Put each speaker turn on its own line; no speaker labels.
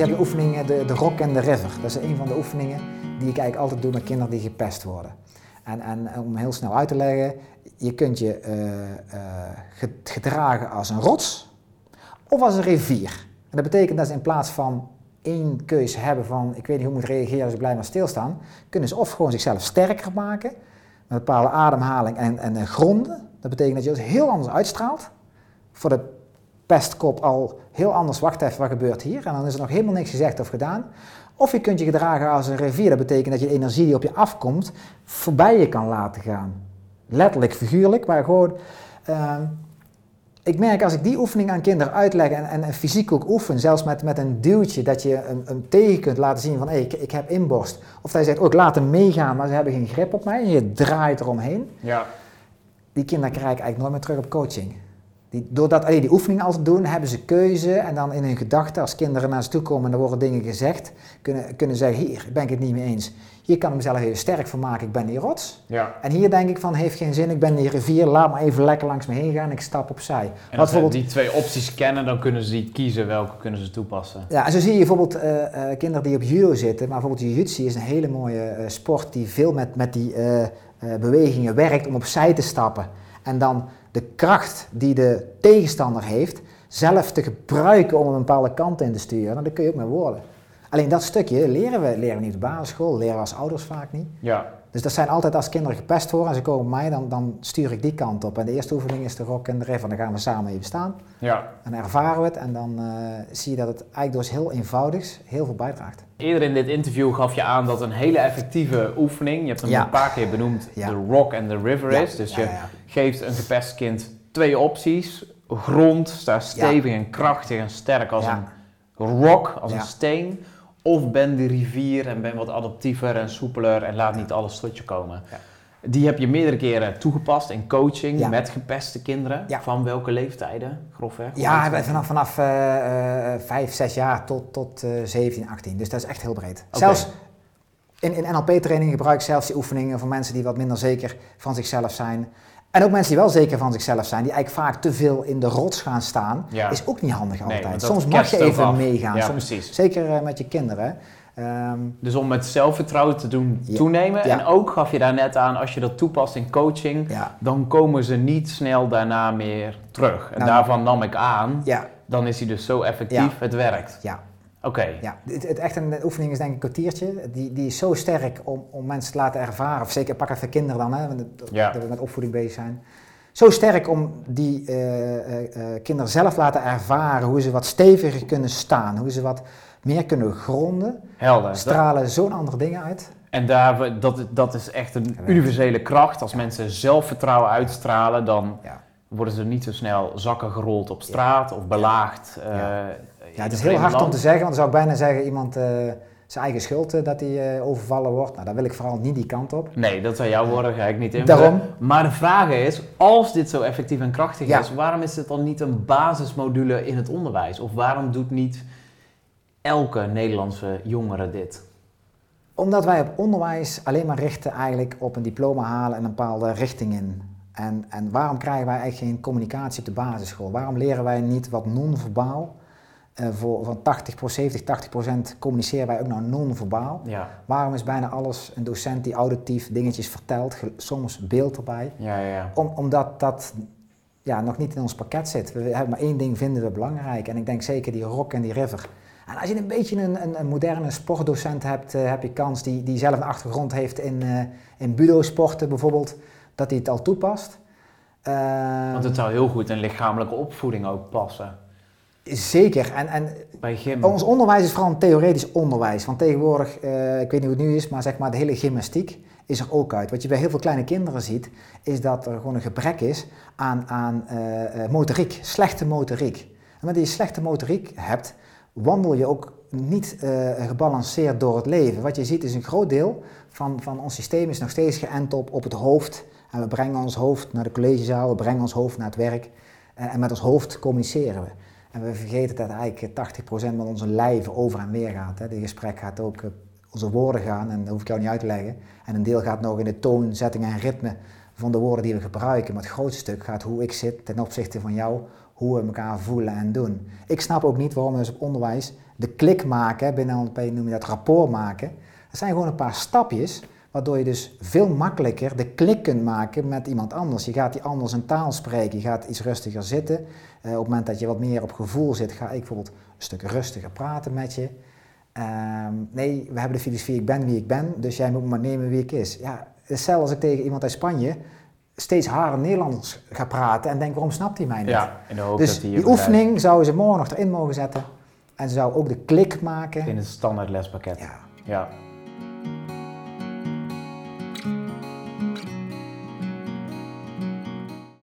Je hebt de oefening de, de Rock and the River. Dat is een van de oefeningen die ik eigenlijk altijd doe met kinderen die gepest worden. En, en om heel snel uit te leggen, je kunt je uh, gedragen als een rots of als een rivier. En dat betekent dat ze in plaats van één keuze hebben van ik weet niet hoe ik moet reageren als ik blijf maar stilstaan, kunnen ze of gewoon zichzelf sterker maken met bepaalde ademhaling en, en gronden. Dat betekent dat je het heel anders uitstraalt. Voor de pestkop al heel anders, wacht even, wat gebeurt hier? En dan is er nog helemaal niks gezegd of gedaan. Of je kunt je gedragen als een rivier. Dat betekent dat je de energie die op je afkomt voorbij je kan laten gaan. Letterlijk, figuurlijk, maar gewoon... Ehm, ik merk als ik die oefening aan kinderen uitleg en, en, fysiek ook oefen, zelfs met, met een duwtje, dat je een, een tegen kunt laten zien van hé, ik, ik heb inborst. Of je zegt, oh, ik laat hem meegaan, maar ze hebben geen grip op mij en je draait eromheen. Ja. Die kinderen krijg ik eigenlijk nooit meer terug op coaching. Die, doordat allee, die oefening altijd doen, hebben ze keuze en dan in hun gedachten, als kinderen naar ze toe komen en er worden dingen gezegd, kunnen, kunnen zeggen, hier ben ik het niet mee eens. Hier kan ik mezelf even sterk van maken, ik ben die rots. Ja. En hier denk ik van, heeft geen zin, ik ben die rivier, laat maar even lekker langs me heen gaan, ik stap opzij.
En als ze die twee opties kennen, dan kunnen ze die kiezen, welke kunnen ze toepassen.
Ja, en zo zie je bijvoorbeeld uh, uh, kinderen die op judo zitten, maar bijvoorbeeld jiu-jitsu is een hele mooie uh, sport die veel met, met die bewegingen werkt om opzij te stappen. En dan de kracht die de tegenstander heeft, zelf te gebruiken om een bepaalde kant in te sturen, dan kun je ook mee woorden. Alleen dat stukje leren we, leren we niet op basisschool, leren we als ouders vaak niet. Ja. Dus dat zijn altijd als kinderen gepest worden en ze komen bij mij, dan, dan stuur ik die kant op. En de eerste oefening is de rock en de river. Dan gaan we samen even staan. Ja. En ervaren we het en dan uh, zie je dat het eigenlijk door heel eenvoudigs heel veel bijdraagt.
Eerder in dit interview gaf je aan dat een hele effectieve oefening, je hebt hem een paar keer benoemd, de rock and the river is. Dus je geeft een gepest kind twee opties. Grond, sta stevig en krachtig en sterk als een rock, als een steen. Of ben de rivier en ben wat adaptiever en soepeler en laat niet alles tot je komen. Die heb je meerdere keren toegepast in coaching met gepeste kinderen. Van welke leeftijden, grofweg?
Ja, vanaf, vanaf uh, 5, 6 jaar tot, tot uh, 17, 18. Dus dat is echt heel breed. Zelfs in, in NLP-training gebruik ik zelfs die oefeningen voor mensen die wat minder zeker van zichzelf zijn. En ook mensen die wel zeker van zichzelf zijn, die eigenlijk vaak te veel in de rots gaan staan, is ook niet handig altijd. Soms mag je even meegaan, ja, Soms, precies. zeker uh, met je kinderen.
Um, dus om met zelfvertrouwen te doen toenemen. En ook gaf je daar net aan, als je dat toepast in coaching, dan komen ze niet snel daarna meer terug. En nou, daarvan nam ik aan, dan is hij dus zo effectief, het werkt.
Ja, Oké. Ja, het, het, echt een oefening is denk ik een kwartiertje. Die, die is zo sterk om, om mensen te laten ervaren, of zeker pak even kinderen dan, hè, dat we met opvoeding bezig zijn. Zo sterk om die uh, uh, kinderen zelf laten ervaren hoe ze wat steviger kunnen staan, hoe ze wat meer kunnen gronden. Helder. Stralen zo'n andere dingen uit.
En daar, dat, dat is echt een universele kracht. Als mensen zelfvertrouwen uitstralen, dan worden ze niet zo snel zakken gerold op straat of belaagd.
Ja, het is heel hard om te zeggen, want dan zou ik bijna zeggen iemand uh, zijn eigen schuld uh, dat hij overvallen wordt. Nou, dan wil ik vooral niet die kant op.
Nee, dat zou jouw woorden ga ik niet in. Daarom. Maar de vraag is, als dit zo effectief en krachtig is, waarom is het dan niet een basismodule in het onderwijs? Of waarom doet niet elke Nederlandse jongere dit?
Omdat wij op onderwijs alleen maar richten eigenlijk op een diploma halen en een bepaalde richting in. En, en waarom krijgen wij eigenlijk geen communicatie op de basisschool? Waarom leren wij niet wat non-verbaal? Uh, voor, van 80, 70, 80 procent communiceren wij ook nou non-verbaal. Ja. Waarom is bijna alles een docent die auditief dingetjes vertelt, soms beeld erbij? Ja, ja. Om, omdat dat ja, nog niet in ons pakket zit. We hebben maar één ding vinden we belangrijk. En ik denk zeker die rock en die river. En als je een beetje een, een, een moderne sportdocent hebt, uh, heb je kans die, die zelf een achtergrond heeft in, uh, in budo-sporten bijvoorbeeld, dat hij het al toepast.
Want het zou heel goed in lichamelijke opvoeding ook passen.
Zeker. En, en ons onderwijs is vooral een theoretisch onderwijs. Want tegenwoordig, uh, ik weet niet hoe het nu is, maar zeg maar de hele gymnastiek is er ook uit. Wat je bij heel veel kleine kinderen ziet, is dat er gewoon een gebrek is aan, aan uh, motoriek, slechte motoriek. En wanneer je slechte motoriek hebt, wandel je ook niet uh, gebalanceerd door het leven. Wat je ziet is een groot deel van, van ons systeem is nog steeds geënt op, op het hoofd. En we brengen ons hoofd naar de collegezaal, we brengen ons hoofd naar het werk. en met ons hoofd communiceren we. En we vergeten dat eigenlijk 80% van onze lijven over en weer gaat. Hè. Dit gesprek gaat ook op onze woorden gaan, en dat hoef ik jou niet uit te leggen. En een deel gaat nog in de toon, zetting en ritme van de woorden die we gebruiken. Maar het grootste stuk gaat hoe ik zit ten opzichte van jou, hoe we elkaar voelen en doen. Ik snap ook niet waarom we dus op onderwijs de klik maken, binnen NLP noem je dat rapport maken. Dat zijn gewoon een paar stapjes, waardoor je dus veel makkelijker de klik kunt maken met iemand anders. Je gaat die anders een taal spreken, je gaat iets rustiger zitten. Uh, op het moment dat je wat meer op gevoel zit, ga ik bijvoorbeeld een stuk rustiger praten met je. Ehm, nee, we hebben de filosofie ik ben wie ik ben, dus jij moet maar nemen wie ik is. Ja, hetzelfde als ik tegen iemand uit Spanje steeds harder Nederlands ga praten en denk waarom snapt hij mij niet?
Ja, in de hoop
dus
dat
die oefening zouden ze morgen nog erin mogen zetten en ze zou ook de klik maken.
In het standaard lespakket.
Ja.
ja.